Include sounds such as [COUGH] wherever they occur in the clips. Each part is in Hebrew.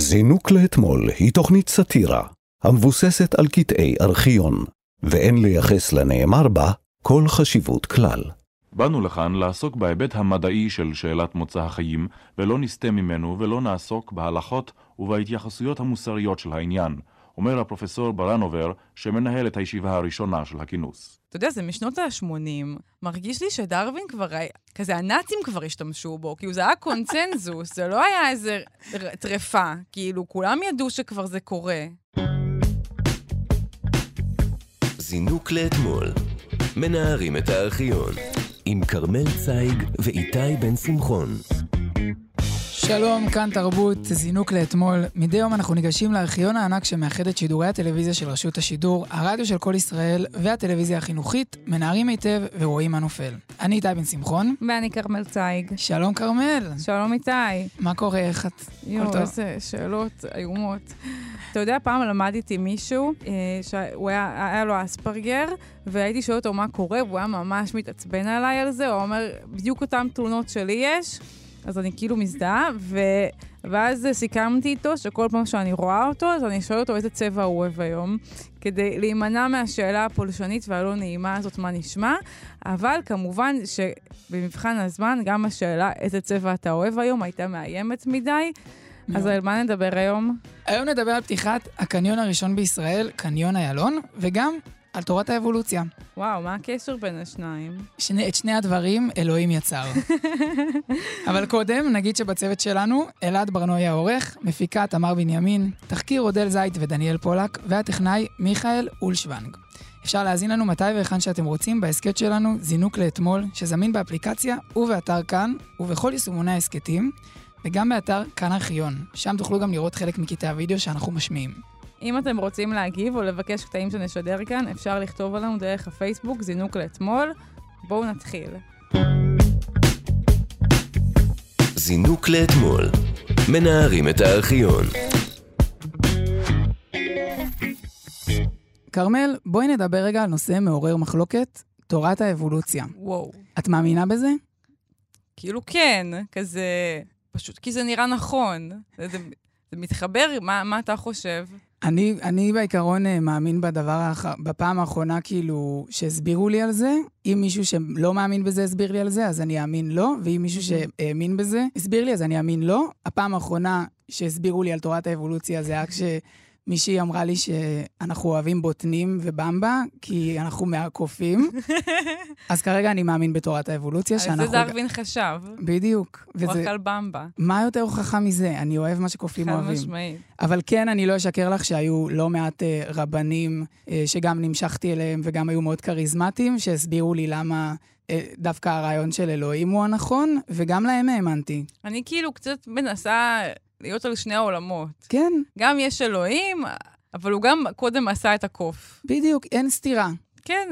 זינוק לאתמול היא תוכנית סאטירה, המבוססת על קטעי ארכיון, ואין לייחס לנאמר בה כל חשיבות כלל. באנו לכאן לעסוק בהיבט המדעי של שאלת מוצא החיים, ולא נסטה ממנו ולא נעסוק בהלכות ובהתייחסויות המוסריות של העניין, אומר הפרופסור ברנובר, שמנהל את הישיבה הראשונה של הכינוס. אתה יודע, זה משנות ה-80. מרגיש לי שדרווין כבר היה... כזה הנאצים כבר השתמשו בו, כאילו זה היה קונצנזוס, זה לא היה איזה טרפה. כאילו, כולם ידעו שכבר זה קורה. זינוק לאתמול. מנערים את הארכיון. עם כרמל צייג ואיתי בן שמחון. שלום, כאן תרבות, זינוק לאתמול. מדי יום אנחנו ניגשים לארכיון הענק שמאחד את שידורי הטלוויזיה של רשות השידור, הרדיו של כל ישראל והטלוויזיה החינוכית, מנערים היטב ורואים מה נופל. אני איתי בן שמחון. ואני כרמל צייג. שלום כרמל. שלום איתי. מה קורה? איך את? יואו, איזה שאלות איומות. אתה יודע, פעם למדתי מישהו, אה, שהוא היה, היה לו אספרגר, והייתי שואלת אותו מה קורה, והוא היה ממש מתעצבן עליי על זה, הוא אומר, בדיוק אותן תלונות שלי יש. אז אני כאילו מזדהה, ו... ואז סיכמתי איתו שכל פעם שאני רואה אותו, אז אני שואלת אותו איזה צבע הוא אוהב היום, כדי להימנע מהשאלה הפולשנית והלא נעימה הזאת, מה נשמע. אבל כמובן שבמבחן הזמן, גם השאלה איזה צבע אתה אוהב היום הייתה מאיימת מדי. אז על מה נדבר היום? היום נדבר על פתיחת הקניון הראשון בישראל, קניון איילון, וגם על תורת האבולוציה. וואו, מה הקשר בין השניים? שני, את שני הדברים אלוהים יצר. [LAUGHS] אבל קודם, נגיד שבצוות שלנו, אלעד ברנועי העורך, מפיקה תמר בנימין, תחקיר אודל זית ודניאל פולק, והטכנאי מיכאל אולשוונג. אפשר להאזין לנו מתי והיכן שאתם רוצים בהסכת שלנו, זינוק לאתמול, שזמין באפליקציה ובאתר כאן, ובכל יישומוני ההסכתים, וגם באתר כאן ארכיון. שם תוכלו גם לראות חלק מקטעי הוידאו שאנחנו משמיעים. אם אתם רוצים להגיב או לבקש קטעים שנשדר כאן, אפשר לכתוב עלינו דרך הפייסבוק, זינוק לאתמול. בואו נתחיל. זינוק לאתמול. מנערים את הארכיון. כרמל, בואי נדבר רגע על נושא מעורר מחלוקת, תורת האבולוציה. וואו. את מאמינה בזה? כאילו כן, כזה... פשוט כי זה נראה נכון. זה, זה, זה מתחבר, מה, מה אתה חושב? אני, אני בעיקרון אה, מאמין בדבר, האח... בפעם האחרונה, כאילו, שהסבירו לי על זה. אם מישהו שלא מאמין בזה הסביר לי על זה, אז אני אאמין לו, ואם מישהו שהאמין בזה הסביר לי, אז אני אאמין לו. הפעם האחרונה שהסבירו לי על תורת האבולוציה זה היה כש... מישהי אמרה לי שאנחנו אוהבים בוטנים ובמבה, כי אנחנו מהקופים. [LAUGHS] אז כרגע אני מאמין בתורת האבולוציה, שאנחנו... על זה דרווין חשב. בדיוק. הוא אכל במבה. מה יותר הוכחה מזה? אני אוהב מה שקופים אוהבים. חד משמעית. אבל כן, אני לא אשקר לך שהיו לא מעט uh, רבנים uh, שגם נמשכתי אליהם וגם היו מאוד כריזמטיים, שהסבירו לי למה... uh, דווקא הרעיון של אלוהים הוא הנכון, וגם להם האמנתי. אני כאילו קצת מנסה להיות על שני העולמות. כן. גם יש אלוהים, אבל הוא גם קודם עשה את הקוף. בדיוק, אין סתירה. כן,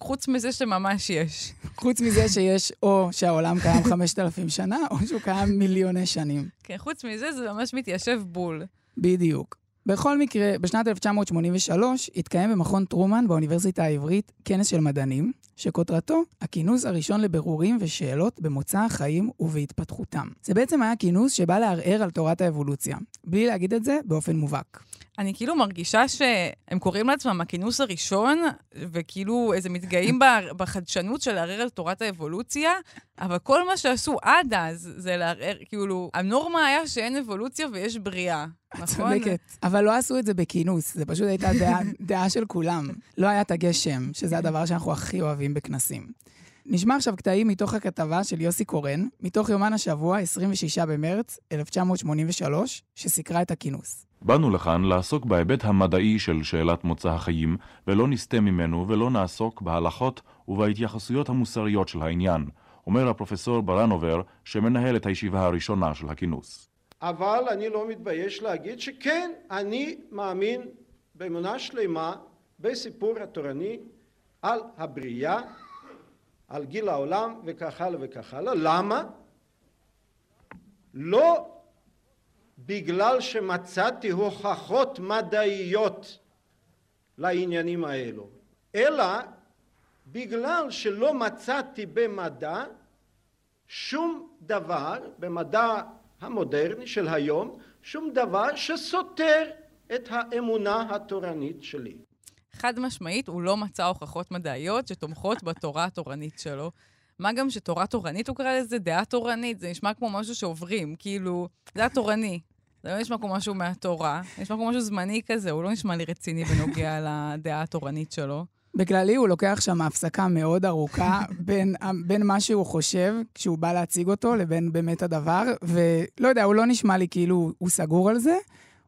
חוץ מזה שממש יש. חוץ מזה שיש או שהעולם קיים [LAUGHS] 5,000 שנה, או שהוא קיים מיליוני שנים. כן, חוץ מזה זה ממש מתיישב בול. בדיוק. בכל מקרה, בשנת 1983 התקיים במכון טרומן באוניברסיטה העברית כנס של מדענים, שכותרתו הכינוס הראשון לבירורים ושאלות במוצא החיים ובהתפתחותם. זה בעצם היה כינוס שבא לערער על תורת האבולוציה, בלי להגיד את זה באופן מובהק. אני כאילו מרגישה שהם קוראים לעצמם הכינוס הראשון, וכאילו איזה מתגאים [LAUGHS] בחדשנות של לערער על תורת האבולוציה, אבל כל מה שעשו עד אז זה לערער, כאילו, הנורמה היה שאין אבולוציה ויש בריאה. נכון? צודקת. אבל לא עשו את זה בכינוס, זה פשוט הייתה דעה, [LAUGHS] דעה של כולם. לא היה את הגשם, שזה הדבר שאנחנו הכי אוהבים בכנסים. נשמע עכשיו קטעים מתוך הכתבה של יוסי קורן, מתוך יומן השבוע, 26 במרץ 1983, שסיקרה את הכינוס. באנו לכאן לעסוק בהיבט המדעי של שאלת מוצא החיים, ולא נסטה ממנו ולא נעסוק בהלכות ובהתייחסויות המוסריות של העניין, אומר הפרופסור ברנובר, שמנהל את הישיבה הראשונה של הכינוס. אבל אני לא מתבייש להגיד שכן, אני מאמין באמונה שלמה בסיפור התורני על הבריאה, על גיל העולם וכך הלאה וכך הלאה. למה? לא בגלל שמצאתי הוכחות מדעיות לעניינים האלו, אלא בגלל שלא מצאתי במדע שום דבר, במדע המודרני של היום, שום דבר שסותר את האמונה התורנית שלי. חד משמעית, הוא לא מצא הוכחות מדעיות שתומכות בתורה התורנית שלו. מה גם שתורה תורנית, הוא קרא לזה דעה תורנית, זה נשמע כמו משהו שעוברים, כאילו, זה התורני. זה לא נשמע כמו משהו מהתורה, נשמע כמו משהו זמני כזה, הוא לא נשמע לי רציני בנוגע [LAUGHS] לדעה התורנית שלו. בכללי, הוא לוקח שם הפסקה מאוד ארוכה [LAUGHS] בין, בין מה שהוא חושב כשהוא בא להציג אותו לבין באמת הדבר, ולא יודע, הוא לא נשמע לי כאילו הוא סגור על זה.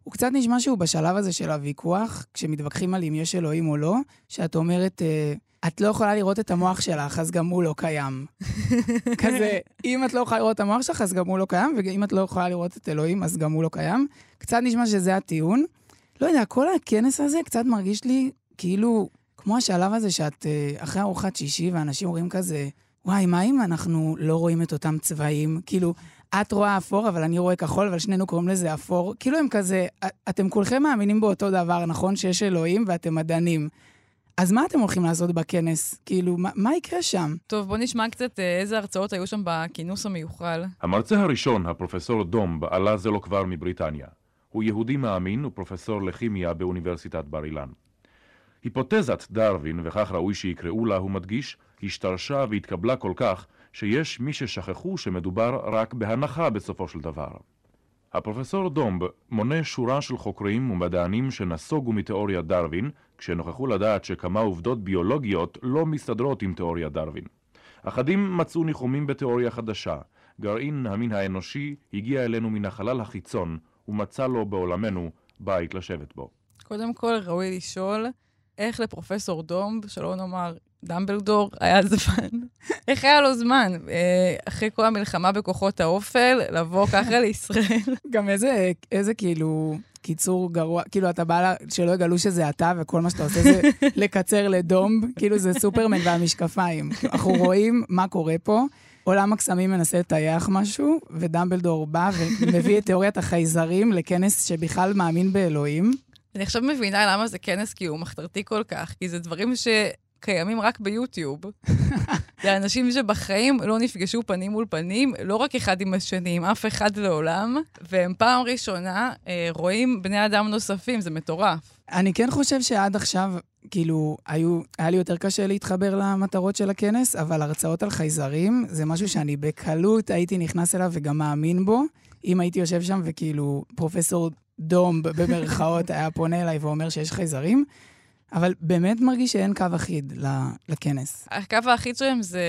הוא קצת נשמע שהוא בשלב הזה של הוויכוח, כשמתווכחים על אם יש אלוהים או לא, שאת אומרת, אה, את לא יכולה לראות את המוח שלך, אז גם הוא לא קיים. [LAUGHS] כזה, אם את לא יכולה לראות את המוח שלך, אז גם הוא לא קיים, ואם את לא יכולה לראות את אלוהים, אז גם הוא לא קיים. קצת נשמע שזה הטיעון. לא יודע, כל הכנס הזה קצת מרגיש לי כאילו, כמו השלב הזה שאת אה, אחרי ארוחת שישי, ואנשים רואים כזה, וואי, מה אם אנחנו לא רואים את אותם צבעים? כאילו, את רואה אפור, אבל אני רואה כחול, אבל שנינו קוראים לזה אפור. כאילו הם כזה, אתם כולכם מאמינים באותו דבר, נכון? שיש אלוהים ואתם מדענים. אז מה אתם הולכים לעשות בכנס? כאילו, מה, מה יקרה שם? טוב, בוא נשמע קצת אה, איזה הרצאות היו שם בכינוס המיוחל. המרצה הראשון, הפרופסור דומב, עלה זה לא כבר מבריטניה. הוא יהודי מאמין ופרופסור לכימיה באוניברסיטת בר אילן. היפותזת דרווין, וכך ראוי שיקראו לה, הוא מדגיש, השתרשה והתקבלה כל כך, שיש מי ששכחו שמדובר רק בהנחה בסופו של דבר. הפרופסור דומב מונה שורה של חוקרים ומדענים שנסוגו מתיאוריה דרווין, כשנוכחו לדעת שכמה עובדות ביולוגיות לא מסתדרות עם תיאוריה דרווין. אחדים מצאו ניחומים בתיאוריה חדשה. גרעין המין האנושי הגיע אלינו מן החלל החיצון, ומצא לו בעולמנו בית לשבת בו. קודם כל, ראוי לשאול איך לפרופסור דומב, שלא נאמר דמבלדור, היה זמן. [LAUGHS] איך היה לו זמן, אה, אחרי כל המלחמה בכוחות האופל, לבוא ככה [LAUGHS] לישראל? גם איזה, איזה כאילו קיצור גרוע, כאילו אתה בא, שלא יגלו שזה אתה, וכל מה שאתה עושה זה [LAUGHS] לקצר לדומב, כאילו זה סופרמן והמשקפיים. אנחנו רואים מה קורה פה. עולם הקסמים מנסה לטייח משהו, ודמבלדור בא ומביא את תיאוריית החייזרים לכנס שבכלל מאמין באלוהים. אני עכשיו מבינה למה זה כנס כאילו מחתרתי כל כך, כי זה דברים ש... קיימים רק ביוטיוב. [LAUGHS] זה אנשים שבחיים לא נפגשו פנים מול פנים, לא רק אחד עם השני, עם אף אחד לעולם, והם פעם ראשונה אה, רואים בני אדם נוספים, זה מטורף. אני כן חושב שעד עכשיו, כאילו, היו, היה לי יותר קשה להתחבר למטרות של הכנס, אבל הרצאות על חייזרים זה משהו שאני בקלות הייתי נכנס אליו וגם מאמין בו. אם הייתי יושב שם וכאילו פרופסור דום במרכאות [LAUGHS] היה פונה אליי ואומר שיש חייזרים, אבל באמת מרגיש שאין קו אחיד לכנס. הקו האחיד שלהם זה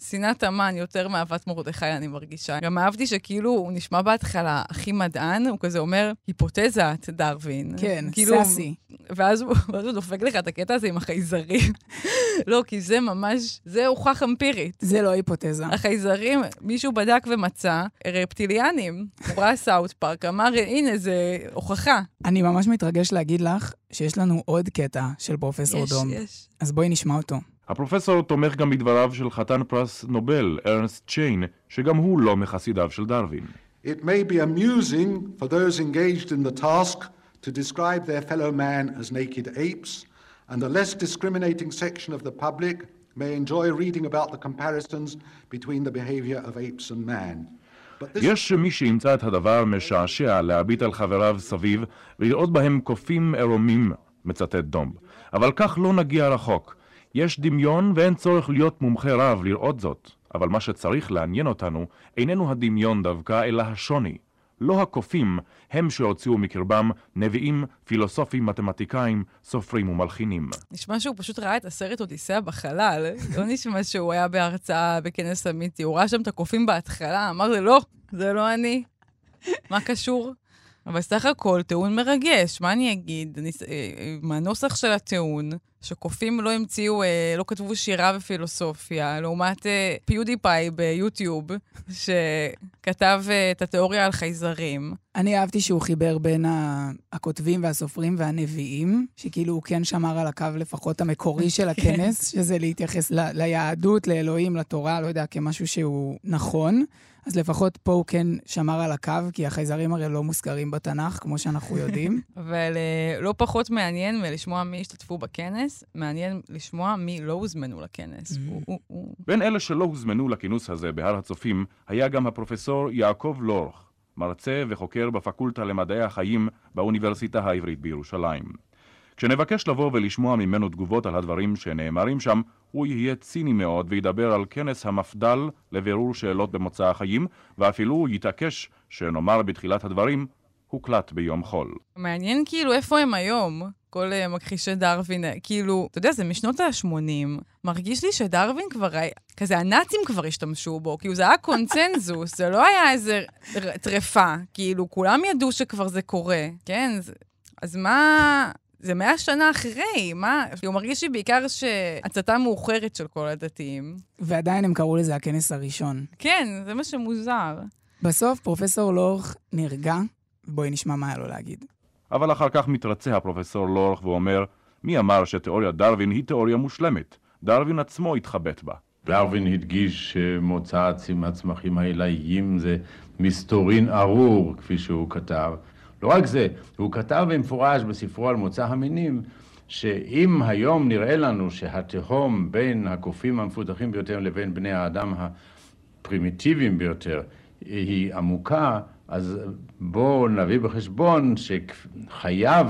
שנאת המן יותר מאהבת מרדכי, אני מרגישה. גם אהבתי שכאילו הוא נשמע בהתחלה הכי מדען, הוא כזה אומר, היפותזת דרווין. כן, כאילו, סאסי. ואז הוא, ואז הוא דופק לך את הקטע הזה עם החייזרים. [LAUGHS] לא, כי זה ממש, זה הוכח אמפירית. זה לא היפותזה. החייזרים, מישהו בדק ומצא, רפטיליאנים. הוא ראה סאוט פארק, אמר, הנה, זה הוכחה. אני ממש מתרגש להגיד לך שיש לנו עוד קטע של פרופסור יש, דום. יש. אז בואי נשמע אותו. הפרופסור תומך גם בדבריו של חתן פרס נובל, ארנסט צ'יין, שגם הוא לא מחסידיו של דרווין. It may be amusing for those engaged in the task to describe their fellow man as naked apes, and the less discriminating section of the public may enjoy reading about the comparisons between the behavior of apes and man. יש מי שימצא את הדבר משעשע להביט על חבריו סביב ולראות בהם קופים עירומים, מצטט דומב. אבל כך לא נגיע רחוק. יש דמיון ואין צורך להיות מומחה רב לראות זאת. אבל מה שצריך לעניין אותנו איננו הדמיון דווקא, אלא השוני. לא הקופים הם שהוציאו מקרבם נביאים, פילוסופים, מתמטיקאים, סופרים ומלחינים. נשמע שהוא פשוט ראה את הסרט אודיסאה בחלל. [LAUGHS] לא נשמע שהוא היה בהרצאה בכנס אמיתי. הוא ראה שם את הקופים בהתחלה, אמר לי, לא, זה לא אני. מה קשור? אבל סך הכל, טיעון מרגש, מה אני אגיד? אני, אה, מהנוסח של הטיעון, שקופים לא המציאו, אה, לא כתבו שירה ופילוסופיה, לעומת אה, פיודיפיי ביוטיוב, שכתב אה, את התיאוריה על חייזרים. אני אהבתי שהוא חיבר בין הכותבים והסופרים והנביאים, שכאילו הוא כן שמר על הקו לפחות המקורי של [LAUGHS] הכנס, שזה להתייחס ל- ליהדות, לאלוהים, לתורה, לא יודע, כמשהו שהוא נכון. אז לפחות פה הוא כן שמר על הקו, כי החייזרים הרי לא מוזכרים בתנ"ך, כמו שאנחנו יודעים. [LAUGHS] אבל אה, לא פחות מעניין מלשמוע מי השתתפו בכנס, מעניין לשמוע מי לא הוזמנו לכנס. הוא- בין אלה שלא הוזמנו לכינוס הזה בהר הצופים היה גם הפרופסור יעקב לורך. מרצה וחוקר בפקולטה למדעי החיים באוניברסיטה העברית בירושלים. כשנבקש לבוא ולשמוע ממנו תגובות על הדברים שנאמרים שם, הוא יהיה ציני מאוד וידבר על כנס המפד"ל לבירור שאלות במוצא החיים, ואפילו יתעקש שנאמר בתחילת הדברים, הוקלט ביום חול. מעניין כאילו איפה הם היום, כל uh, מכחישי דרווין. כאילו, אתה יודע, זה משנות ה-80. מרגיש לי שדרווין כבר, היה- כזה הנאצים כבר השתמשו בו, כאילו זה היה קונצנזוס, זה לא היה איזה טרפה. כאילו, כולם ידעו שכבר זה קורה, כן? זה, אז מה... זה מאה שנה אחרי, מה? כאילו, מרגיש לי בעיקר שהצתה מאוחרת של כל הדתיים. ועדיין הם קראו לזה הכנס הראשון. כן, זה מה שמוזר. בסוף פרופסור לורך נרגע, בואי נשמע מה היה לו להגיד. אבל אחר כך מתרצה הפרופסור לורך ואומר, מי אמר שתיאוריית דרווין היא תיאוריה מושלמת? דרווין עצמו התחבט בה. דרווין הדגיש שמוצא הצמ- הצמחים העילאיים זה מסתורין ארור, כפי שהוא כתב. לא רק זה, הוא כתב במפורש בספרו על מוצא המינים, שאם היום נראה לנו שהתהום בין הקופים המפותחים ביותר לבין בני האדם הפרימיטיביים ביותר היא עמוקה, אז בואו נביא בחשבון שחייב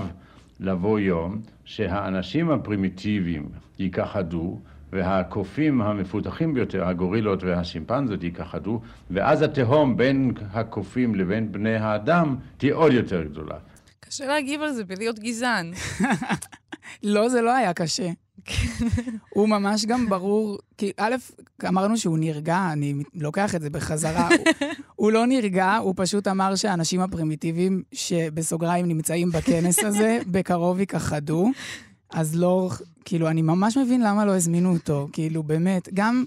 לבוא יום שהאנשים הפרימיטיביים ייכחדו והקופים המפותחים ביותר, הגורילות והשימפנזות ייכחדו, ואז התהום בין הקופים לבין בני האדם תהיה עוד יותר גדולה. קשה להגיב על זה בלהיות גזען. [LAUGHS] לא, זה לא היה קשה. הוא ממש גם ברור, כי א', אמרנו שהוא נרגע, אני לוקח את זה בחזרה. הוא, הוא לא נרגע, הוא פשוט אמר שהאנשים הפרימיטיביים, שבסוגריים נמצאים בכנס הזה, בקרוב ייכחדו. אז לא, כאילו, אני ממש מבין למה לא הזמינו אותו, כאילו, באמת. גם,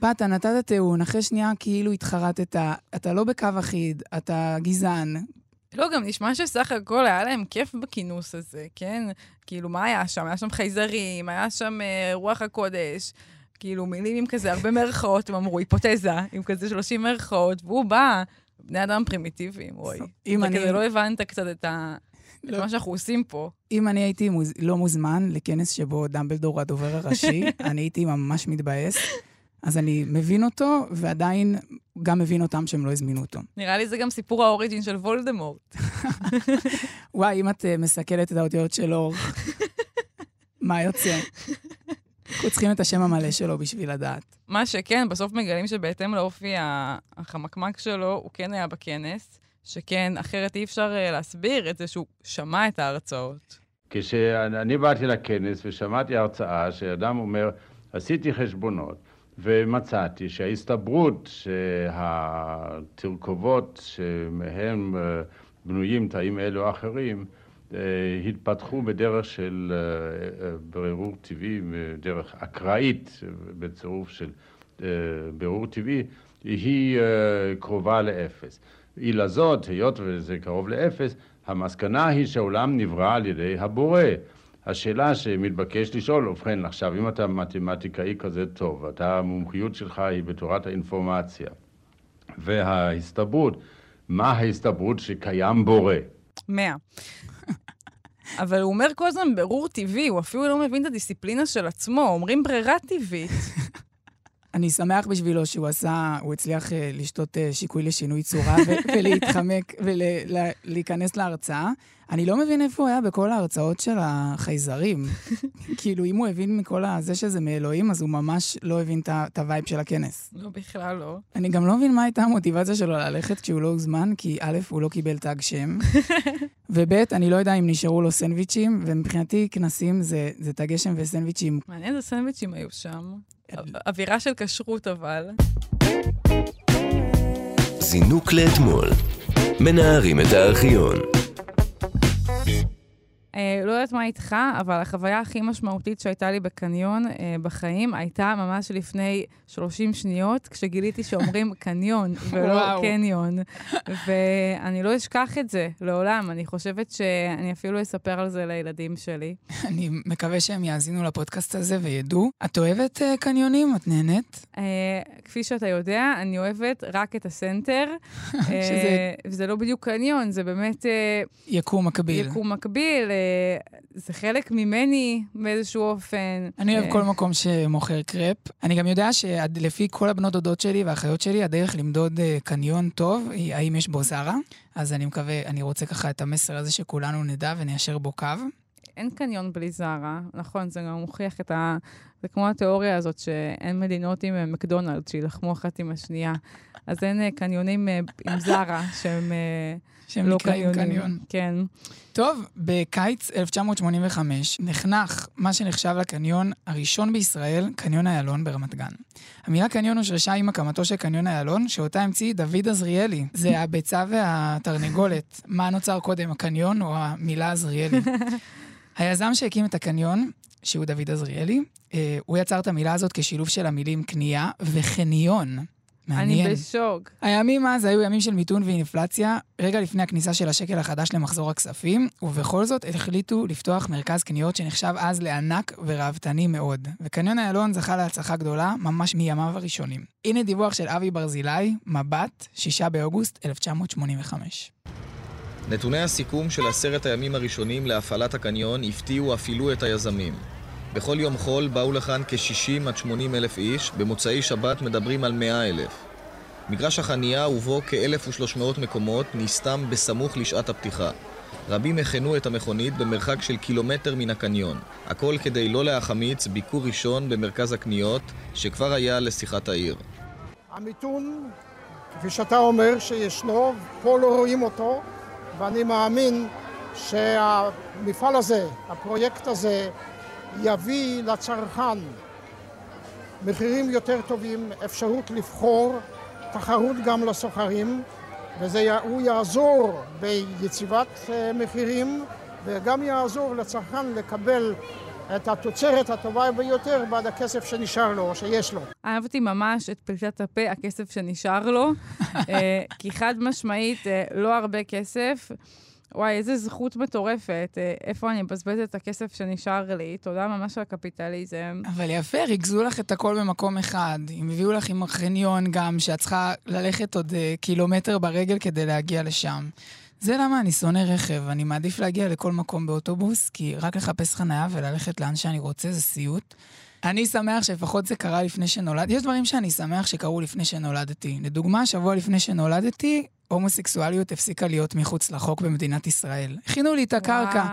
באת, נתת טיעון, אחרי שנייה כאילו התחרטת, אתה לא בקו אחיד, אתה גזען, לא, גם נשמע שסך הכל היה להם כיף בכינוס הזה, כן? כאילו, מה היה שם? היה שם חייזרים, היה שם אה, רוח הקודש, כאילו, מילים עם כזה הרבה מירכאות, הם אמרו, היפותזה, עם כזה 30 מירכאות, והוא בא, בני אדם פרימיטיביים, רועי. אם אתה אני- כזה לא הבנת קצת את, ה... את. מה שאנחנו עושים פה. אם אני הייתי מוז... לא מוזמן לכנס שבו דמבלדור הדובר הראשי, [LAUGHS] אני הייתי ממש מתבאס. אז אני מבין אותו, ועדיין גם מבין אותם שהם לא הזמינו אותו. נראה לי זה גם סיפור האוריג'ין של וולדמורט. [LAUGHS] וואי, אם את uh, מסכלת את האותיות של אור, [LAUGHS] מה יוצא? אנחנו צריכים את השם המלא שלו בשביל לדעת. מה שכן, בסוף מגלים שבהתאם לאופי החמקמק שלו, הוא כן היה בכנס, שכן, אחרת אי אפשר אה, להסביר את זה שהוא שמע את ההרצאות. כשאני באתי לכנס ושמעתי הרצאה שאדם אומר, עשיתי חשבונות ומצאתי שההסתברות שהתרכובות שמהם אה, בנויים תאים אלו או אחרים אה, התפתחו בדרך של ברור טבעי, בדרך אקראית, בצירוף של בירור טבעי, היא קרובה לאפס. עילה זאת, היות וזה קרוב לאפס, המסקנה היא שהעולם נברא על ידי הבורא. השאלה שמתבקש לשאול, ובכן, עכשיו, אם אתה מתמטיקאי כזה טוב, אתה, המומחיות שלך היא בתורת האינפורמציה, וההסתברות, מה ההסתברות שקיים בורא? מאה. [LAUGHS] אבל הוא אומר כל הזמן ברור טבעי, הוא אפילו לא מבין את הדיסציפלינה של עצמו, אומרים ברירה טבעית. [LAUGHS] אני שמח בשבילו שהוא עשה, הוא הצליח אה, לשתות אה, שיקוי לשינוי צורה [LAUGHS] ולהתחמק ולהיכנס להרצאה. אני לא מבין איפה הוא היה בכל ההרצאות של החייזרים. [LAUGHS] כאילו, אם הוא הבין מכל זה שזה מאלוהים, אז הוא ממש לא הבין את ה vibe של הכנס. לא, בכלל לא. אני גם לא מבין מה הייתה המוטיבציה שלו ללכת כשהוא לא הוזמן, כי א', הוא לא קיבל תג שם, [LAUGHS] וב', אני לא יודע אם נשארו לו סנדוויצ'ים, ומבחינתי כנסים זה, זה תגי שם וסנדוויצ'ים. מעניין איזה סנדוויצ'ים היו שם. אווירה של כשרות אבל. זינוק לאתמול. מנערים את הארכיון. אה, לא יודעת מה איתך, אבל החוויה הכי משמעותית שהייתה לי בקניון אה, בחיים הייתה ממש לפני 30 שניות, כשגיליתי שאומרים [LAUGHS] קניון ולא וואו. קניון. ואני לא אשכח את זה לעולם. אני חושבת שאני אפילו אספר על זה לילדים שלי. [LAUGHS] אני מקווה שהם יאזינו לפודקאסט הזה וידעו. את אוהבת uh, קניונים? את נהנית? אה, כפי שאתה יודע, אני אוהבת רק את הסנטר. [LAUGHS] שזה- אה, וזה לא בדיוק קניון, זה באמת... אה, יקום מקביל. יקום מקביל, אה, זה חלק ממני באיזשהו אופן. אני אוהב אה, כל מקום שמוכר קרפ. אני גם יודע שלפי כל הבנות דודות שלי והאחיות שלי, הדרך למדוד אה, קניון טוב היא האם יש בו זרה. אז אני מקווה, אני רוצה ככה את המסר הזה שכולנו נדע וניישר בו קו. אין קניון בלי זרה, נכון, זה גם מוכיח את ה... זה כמו התיאוריה הזאת שאין מדינות עם אה, מקדונלד שיילחמו אחת עם השנייה. אז אין אה, קניונים אה, עם זרה שהם... שהם לא קניונים. קניון. כן. טוב, בקיץ 1985 נחנך מה שנחשב לקניון הראשון בישראל, קניון איילון ברמת גן. המילה קניון הושרשה עם הקמתו של קניון איילון, שאותה המציא דוד עזריאלי. זה הביצה והתרנגולת. מה נוצר קודם, הקניון או המילה עזריאלי? [LAUGHS] היזם שהקים את הקניון, שהוא דוד עזריאלי, אה, הוא יצר את המילה הזאת כשילוב של המילים קנייה וחניון. מעניין. אני בשוק. הימים אז היו ימים של מיתון ואינפלציה, רגע לפני הכניסה של השקל החדש למחזור הכספים, ובכל זאת החליטו לפתוח מרכז קניות שנחשב אז לענק וראוותני מאוד. וקניון איילון זכה להצלחה גדולה ממש מימיו הראשונים. הנה דיווח של אבי ברזילי, מבט, 6 באוגוסט 1985. נתוני הסיכום של עשרת הימים הראשונים להפעלת הקניון הפתיעו אפילו את היזמים. בכל יום חול באו לכאן כ-60 עד 80 אלף איש, במוצאי שבת מדברים על 100 אלף. מגרש החנייה ובו כ-1,300 מקומות נסתם בסמוך לשעת הפתיחה. רבים הכנו את המכונית במרחק של קילומטר מן הקניון. הכל כדי לא להחמיץ ביקור ראשון במרכז הקניות, שכבר היה לשיחת העיר. המיתון, כפי שאתה אומר שישנו, פה לא רואים אותו, ואני מאמין שהמפעל הזה, הפרויקט הזה, יביא לצרכן מחירים יותר טובים, אפשרות לבחור, תחרות גם לסוחרים, והוא יעזור ביציבת אה, מחירים וגם יעזור לצרכן לקבל את התוצרת הטובה ביותר בעד הכסף שנשאר לו או שיש לו. אהבתי ממש את פליטת הפה, הכסף שנשאר לו, [LAUGHS] אה, כי חד משמעית, אה, לא הרבה כסף. וואי, איזה זכות מטורפת. אה, איפה אני מבזבזת את הכסף שנשאר לי? תודה ממש על הקפיטליזם. אבל יפה, ריכזו לך את הכל במקום אחד. הם הביאו לך עם החניון גם, שאת צריכה ללכת עוד קילומטר ברגל כדי להגיע לשם. זה למה אני שונא רכב, אני מעדיף להגיע לכל מקום באוטובוס, כי רק לחפש חניה וללכת לאן שאני רוצה זה סיוט. אני שמח שלפחות זה קרה לפני שנולדתי. יש דברים שאני שמח שקרו לפני שנולדתי. לדוגמה, שבוע לפני שנולדתי, הומוסקסואליות הפסיקה להיות מחוץ לחוק במדינת ישראל. הכינו לי את הקרקע.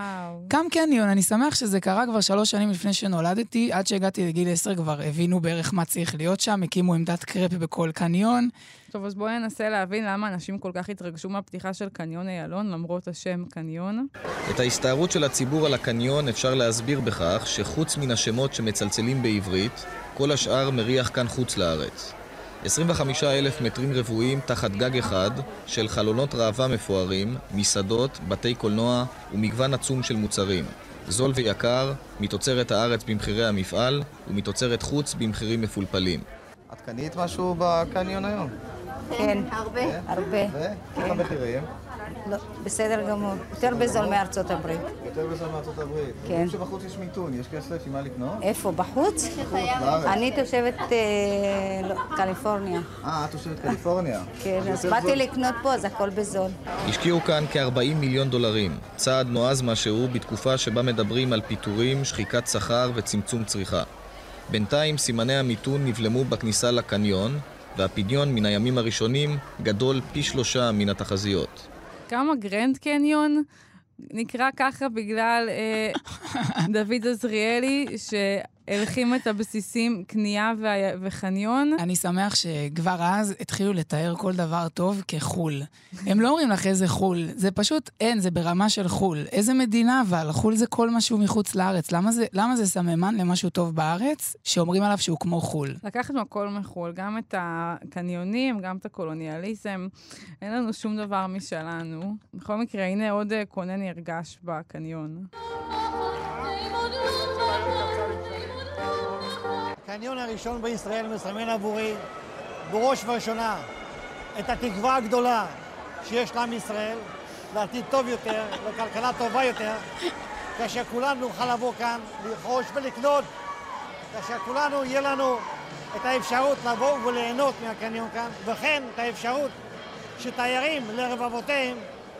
גם קניון, אני שמח שזה קרה כבר שלוש שנים לפני שנולדתי. עד שהגעתי לגיל עשר כבר הבינו בערך מה צריך להיות שם, הקימו עמדת קרפ בכל קניון. טוב, אז בואי ננסה להבין למה אנשים כל כך התרגשו מהפתיחה של קניון איילון, למרות השם קניון. את ההסתערות של הציבור על הקניון אפשר להסביר בכך שחוץ מן השמות שמצלצלים בעברית, כל השאר מריח כאן חוץ לארץ. 25 אלף מטרים רבועים תחת גג אחד של חלונות ראווה מפוארים, מסעדות, בתי קולנוע ומגוון עצום של מוצרים. זול ויקר, מתוצרת הארץ במחירי המפעל ומתוצרת חוץ במחירים מפולפלים. את קנית משהו בקניון היום? כן, הרבה, הרבה. איך המחירים? לא, בסדר גמור. יותר בזול מארצות הברית. יותר בזול מארצות הברית. כן. אומרים שבחוץ יש מיתון, יש כסף עם מה לקנות? איפה? בחוץ? בארץ. אני תושבת אה, לא, קליפורניה. אה, את תושבת קליפורניה. כן, אז באתי. לקנות פה, אז הכל בזול. השקיעו כאן כ-40 מיליון דולרים, צעד נועז משהו בתקופה שבה מדברים על פיטורים, שחיקת שכר וצמצום צריכה. בינתיים סימני המיתון נבלמו בכניסה לקניון, והפדיון מן הימים הראשונים גדול פי שלושה מן התחזיות. כמה גרנד קניון נקרא ככה בגלל אה, [LAUGHS] דוד עזריאלי, שהלחים את הבסיסים קנייה וה- וחניון. אני שמח שכבר אז התחילו לתאר כל דבר טוב כחו"ל. הם לא אומרים לך איזה חו"ל, זה פשוט אין, זה ברמה של חו"ל. איזה מדינה אבל? חו"ל זה כל משהו מחוץ לארץ. למה זה, למה זה סממן למשהו טוב בארץ, שאומרים עליו שהוא כמו חו"ל? לקחנו הכל מחו"ל, גם את הקניונים, גם את הקולוניאליזם. אין לנו שום דבר משלנו. בכל מקרה, הנה עוד אה, קונה נרגש בקניון. [LAUGHS] הקניון הראשון בישראל מסמן עבורי בראש ובראשונה את התקווה הגדולה שיש לעם ישראל לעתיד טוב יותר, לכלכלה טובה יותר, כאשר כולנו נוכל לבוא כאן, לרכוש ולקנות, כאשר כולנו יהיה לנו את האפשרות לבוא וליהנות מהקניון כאן, וכן את האפשרות שתיירים לרבבותיהם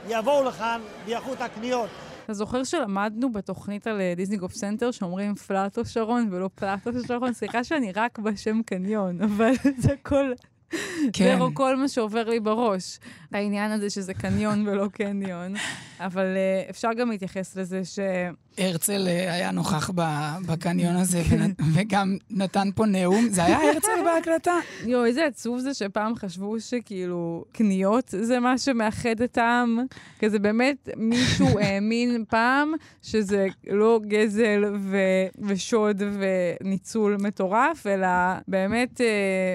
יבואו לכאן ויערכו את הקניות. אתה זוכר שלמדנו בתוכנית על אה, דיזנגוף סנטר שאומרים פלטו שרון ולא פלטו שרון? סליחה שאני רק בשם קניון, אבל [LAUGHS] זה הכל... כן. זה כל מה שעובר לי בראש, העניין הזה שזה קניון ולא קניון. אבל uh, אפשר גם להתייחס לזה ש... הרצל אה, היה נוכח ב- [LAUGHS] בקניון הזה ונ- וגם נתן פה נאום. זה היה הרצל [LAUGHS] בהקלטה? יואו, איזה עצוב זה שפעם חשבו שכאילו קניות זה מה שמאחד את העם. כזה באמת מישהו [LAUGHS] האמין פעם שזה לא גזל ו- ושוד וניצול מטורף, אלא באמת אה,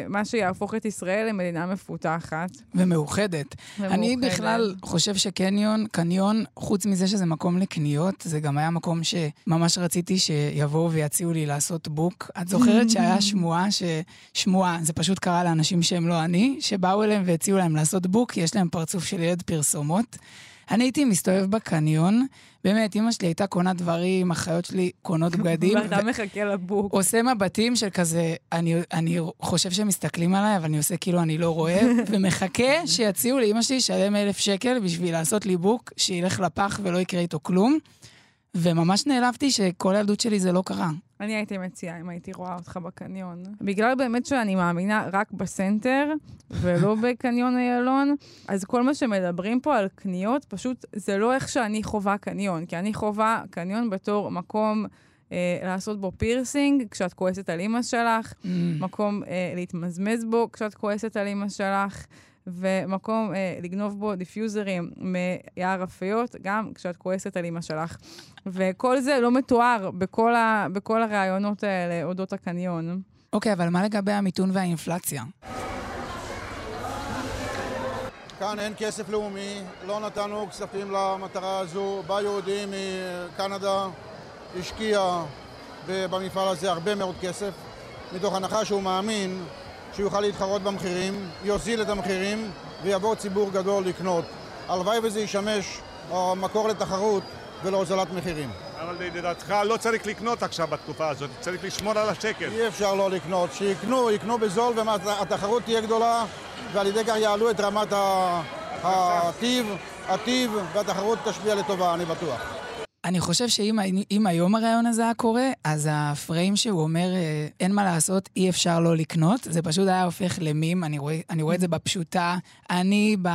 מה שיהפוך את ישראל למדינה מפותחת. ומאוחדת. אני ומאוחדת. בכלל חושב שקניון, קניון, חוץ מזה שזה מקום לקניות, זה גם היה מקום שממש רציתי שיבואו ויציעו לי לעשות בוק. את זוכרת שהיה שמועה, ש... שמועה, זה פשוט קרה לאנשים שהם לא אני, שבאו אליהם והציעו להם לעשות בוק, יש להם פרצוף של ילד פרסומות. אני הייתי מסתובב בקניון, באמת, אמא שלי הייתה קונה דברים, אחיות שלי קונות בגדים. ואתה מחכה לבוק. עושה מבטים של כזה, אני, אני חושב שהם מסתכלים עליי, אבל אני עושה כאילו אני לא רואה, [LAUGHS] ומחכה שיציעו לאמא שלי לשלם אלף שקל בשביל לעשות לי בוק, שילך לפח ולא יקרה איתו כלום. וממש נעלבתי שכל הילדות שלי זה לא קרה. אני הייתי מציעה אם הייתי רואה אותך בקניון. בגלל באמת שאני מאמינה רק בסנטר ולא [LAUGHS] בקניון איילון, אז כל מה שמדברים פה על קניות, פשוט זה לא איך שאני חווה קניון. כי אני חווה קניון בתור מקום... אה, לעשות בו פירסינג כשאת כועסת על אימא שלך, ממ. מקום אה, להתמזמז בו כשאת כועסת על אימא שלך, ומקום אה, לגנוב בו דיפיוזרים מיער הפיות, גם כשאת כועסת על אימא שלך. וכל זה לא מתואר בכל, ה, בכל הראיונות האלה אודות הקניון. אוקיי, אבל מה לגבי המיתון והאינפלציה? כאן אין כסף לאומי, לא נתנו כספים למטרה הזו. בא יהודי מקנדה, השקיע במפעל הזה הרבה מאוד כסף, מתוך הנחה שהוא מאמין שהוא יוכל להתחרות במחירים, יוזיל את המחירים ויבוא ציבור גדול לקנות. הלוואי וזה ישמש אה, מקור לתחרות ולהוזלת מחירים. אבל לדעתך לא צריך לקנות עכשיו בתקופה הזאת, צריך לשמור על השקל. אי אפשר לא לקנות, שיקנו, יקנו בזול והתחרות תהיה גדולה ועל ידי כך יעלו את רמת הטיב, הטיב והתחרות תשפיע לטובה, אני בטוח. אני חושב שאם אם היום הרעיון הזה היה קורה, אז הפריים שהוא אומר, אה, אין מה לעשות, אי אפשר לא לקנות, זה פשוט היה הופך למים, אני רואה, אני רואה את זה בפשוטה. אני, ב,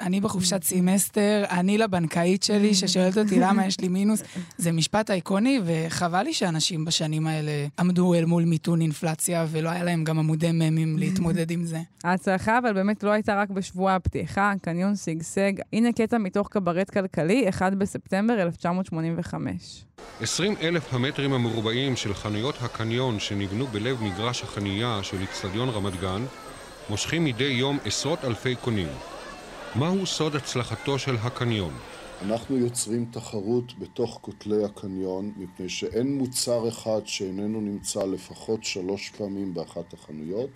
אני בחופשת סמסטר, אני לבנקאית שלי ששואלת אותי למה יש לי מינוס. זה משפט אייקוני, וחבל לי שאנשים בשנים האלה עמדו אל מול מיתון אינפלציה, ולא היה להם גם עמודי ממים להתמודד עם זה. ההצלחה אבל באמת לא הייתה רק בשבוע הפתיחה, הקניון שגשג. הנה קטע מתוך קברט כלכלי, 1 בספטמבר 1985. 20 אלף המטרים המרובעים של חנויות הקניון שנבנו בלב מגרש החנייה של אצטדיון רמת גן מושכים מדי יום עשרות אלפי קונים. מהו סוד הצלחתו של הקניון? אנחנו יוצרים תחרות בתוך כותלי הקניון, מפני שאין מוצר אחד שאיננו נמצא לפחות שלוש פעמים באחת החנויות.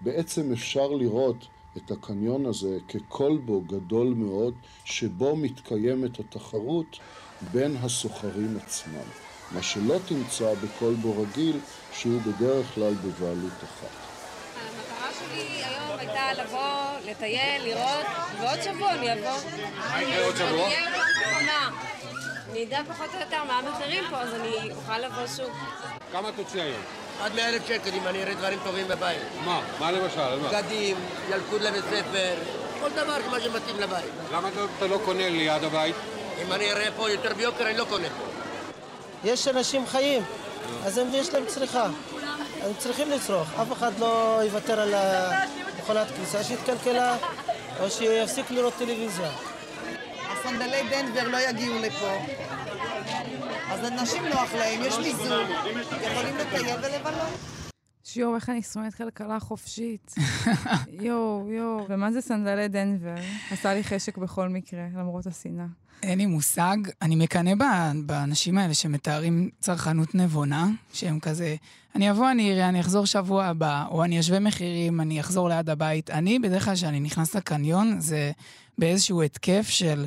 בעצם אפשר לראות את הקניון הזה ככלבו גדול מאוד, שבו מתקיימת התחרות בין הסוחרים עצמם. מה שלא תמצא בכלבו רגיל, שהוא בדרך כלל בבעלות אחת. המטרה שלי היום הייתה לבוא, לטייל, לראות, ועוד שבוע אני אבוא. מה יקרה עוד שבוע? אני אהיה נכונה. אני אדע פחות או יותר מה המחירים פה, אז אני אוכל לבוא שוב. כמה תוציא היום? עד מאה אלף שקל אם אני אראה דברים טובים בבית. מה? מה למשל? בגדים, ילקוט לבית ספר, כל דבר מה שמתאים לבית. למה אתה לא קונה ליד הבית? אם אני אראה פה יותר ביוקר, אני לא קונה פה. יש אנשים חיים, אז הם, יש להם צריכה. הם צריכים לצרוך. אף אחד לא יוותר על מכולת כניסה שיתקלקלה, או שיפסיק לראות טלוויזיה. הסנדלי דנבר לא יגיעו לפה. אז לנשים נוח להם, יש מיזוג, יכולים לטייל ולבלות. שיו, איך אני שונאת כלכלה חופשית. יואו, יואו. ומה זה סנדלי דנבר? עשה לי חשק בכל מקרה, למרות השנאה. אין לי מושג. אני מקנא באנשים האלה שמתארים צרכנות נבונה, שהם כזה, אני אבוא, אני אראה, אני אחזור שבוע הבא, או אני אשווה מחירים, אני אחזור ליד הבית. אני, בדרך כלל כשאני נכנס לקניון, זה באיזשהו התקף של...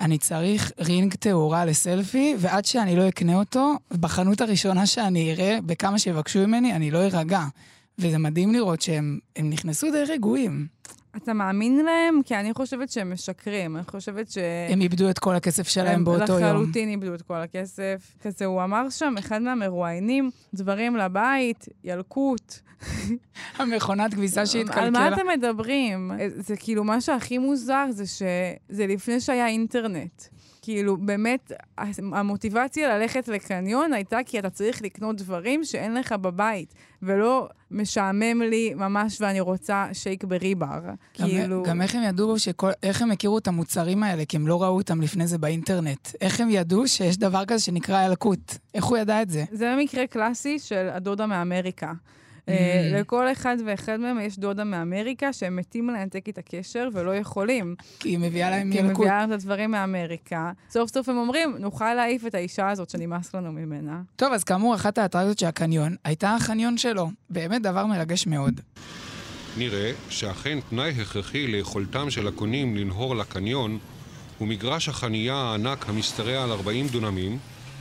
אני צריך רינג טהורה לסלפי, ועד שאני לא אקנה אותו, בחנות הראשונה שאני אראה, בכמה שיבקשו ממני, אני לא ארגע. וזה מדהים לראות שהם הם נכנסו די רגועים. אתה מאמין להם? כי אני חושבת שהם משקרים. אני חושבת ש... הם איבדו את כל הכסף שלהם הם באותו יום. לחלוטין איבדו את כל הכסף. כזה, הוא אמר שם, אחד מהמרואיינים, דברים לבית, ילקוט. [LAUGHS] המכונת כביסה שהתקלקלה. על מה אתם מדברים? זה כאילו, מה שהכי מוזר זה שזה לפני שהיה אינטרנט. כאילו, באמת, המוטיבציה ללכת לקניון הייתה כי אתה צריך לקנות דברים שאין לך בבית, ולא משעמם לי ממש ואני רוצה שייק בריבר. גם, כאילו... גם איך הם ידעו, שכל, איך הם הכירו את המוצרים האלה, כי הם לא ראו אותם לפני זה באינטרנט. איך הם ידעו שיש דבר כזה שנקרא ילקוט? איך הוא ידע את זה? זה מקרה קלאסי של הדודה מאמריקה. Mm. לכל אחד ואחד מהם יש דודה מאמריקה שהם מתים לנתק את הקשר ולא יכולים. כי היא מביאה להם כי היא ילקוט. מביאה להם את הדברים מאמריקה. סוף סוף הם אומרים, נוכל להעיף את האישה הזאת שנמאס לנו ממנה. טוב, אז כאמור, אחת האטרקציות של הקניון הייתה החניון שלו. באמת דבר מרגש מאוד. נראה שאכן תנאי הכרחי ליכולתם של הקונים לנהור לקניון הוא מגרש החנייה הענק המשתרע על 40 דונמים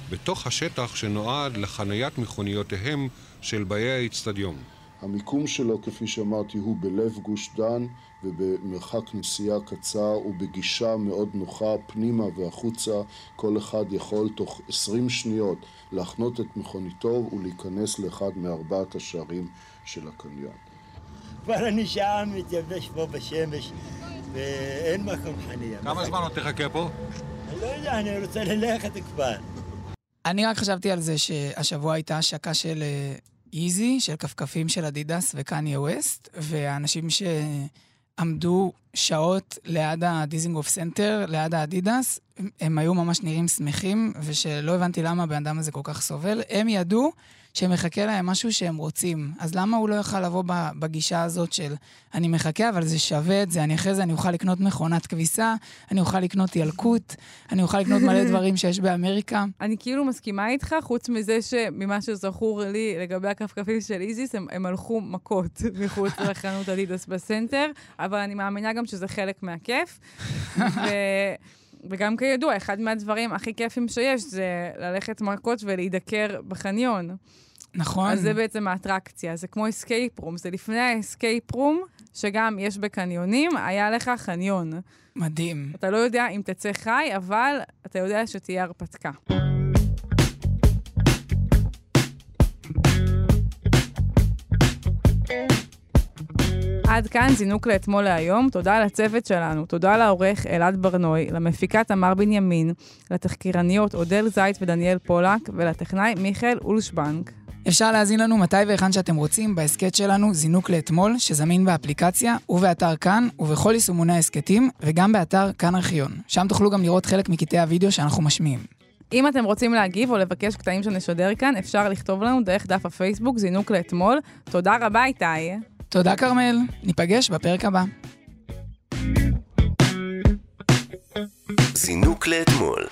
בתוך השטח שנועד לחניית מכוניותיהם של באי האיצטדיון. המיקום שלו, כפי שאמרתי, הוא בלב גוש דן ובמרחק נסיעה קצר ובגישה מאוד נוחה פנימה והחוצה. כל אחד יכול תוך 20 שניות להחנות את מכוניתו ולהיכנס לאחד מארבעת השערים של הקניון. כבר אני שעה מתייבש פה בשמש ואין מקום חניה. כמה זמן עוד תחכה פה? אני לא יודע, אני רוצה ללכת כבר. אני רק חשבתי על זה שהשבוע הייתה השקה של Yeezy, של כפכפים של אדידס וקניה ווסט, והאנשים שעמדו שעות ליד הדיזנגוף סנטר, ליד האדידס, הם היו ממש נראים שמחים, ושלא הבנתי למה הבן אדם הזה כל כך סובל. הם ידעו שמחכה להם משהו שהם רוצים. אז למה הוא לא יוכל לבוא בגישה הזאת של אני מחכה, אבל זה שווה את זה, אני אחרי זה אני אוכל לקנות מכונת כביסה, אני אוכל לקנות ילקוט, אני אוכל לקנות מלא [LAUGHS] דברים שיש באמריקה. אני כאילו מסכימה איתך, חוץ מזה שממה שזכור לי לגבי הכפכפים של איזיס, הם, הם הלכו מכות [LAUGHS] מחוץ לחנות אדידס בסנטר, אבל אני מאמינה גם שזה חלק מהכיף. ו... [LAUGHS] וגם כידוע, אחד מהדברים הכי כיפים שיש זה ללכת מכות ולהידקר בחניון. נכון. אז זה בעצם האטרקציה, זה כמו escape room, זה לפני ה escape room, שגם יש בקניונים, היה לך חניון. מדהים. אתה לא יודע אם תצא חי, אבל אתה יודע שתהיה הרפתקה. עד כאן זינוק לאתמול להיום. תודה לצוות שלנו, תודה לעורך אלעד ברנוי, למפיקה תמר בנימין, לתחקירניות אודל זייט ודניאל פולק, ולטכנאי מיכאל אולשבנק. אפשר להאזין לנו מתי והיכן שאתם רוצים בהסכת שלנו זינוק לאתמול, שזמין באפליקציה ובאתר כאן ובכל יישומוני ההסכתים, וגם באתר כאן ארכיון. שם תוכלו גם לראות חלק מקטעי הוידאו שאנחנו משמיעים. אם אתם רוצים להגיב או לבקש קטעים שנשדר כאן, אפשר לכתוב לנו דרך דף הפייסבוק זינוק לאתמול. תודה רבה, איתי. תודה, כרמל. ניפגש בפרק הבא. זינוק לאתמול.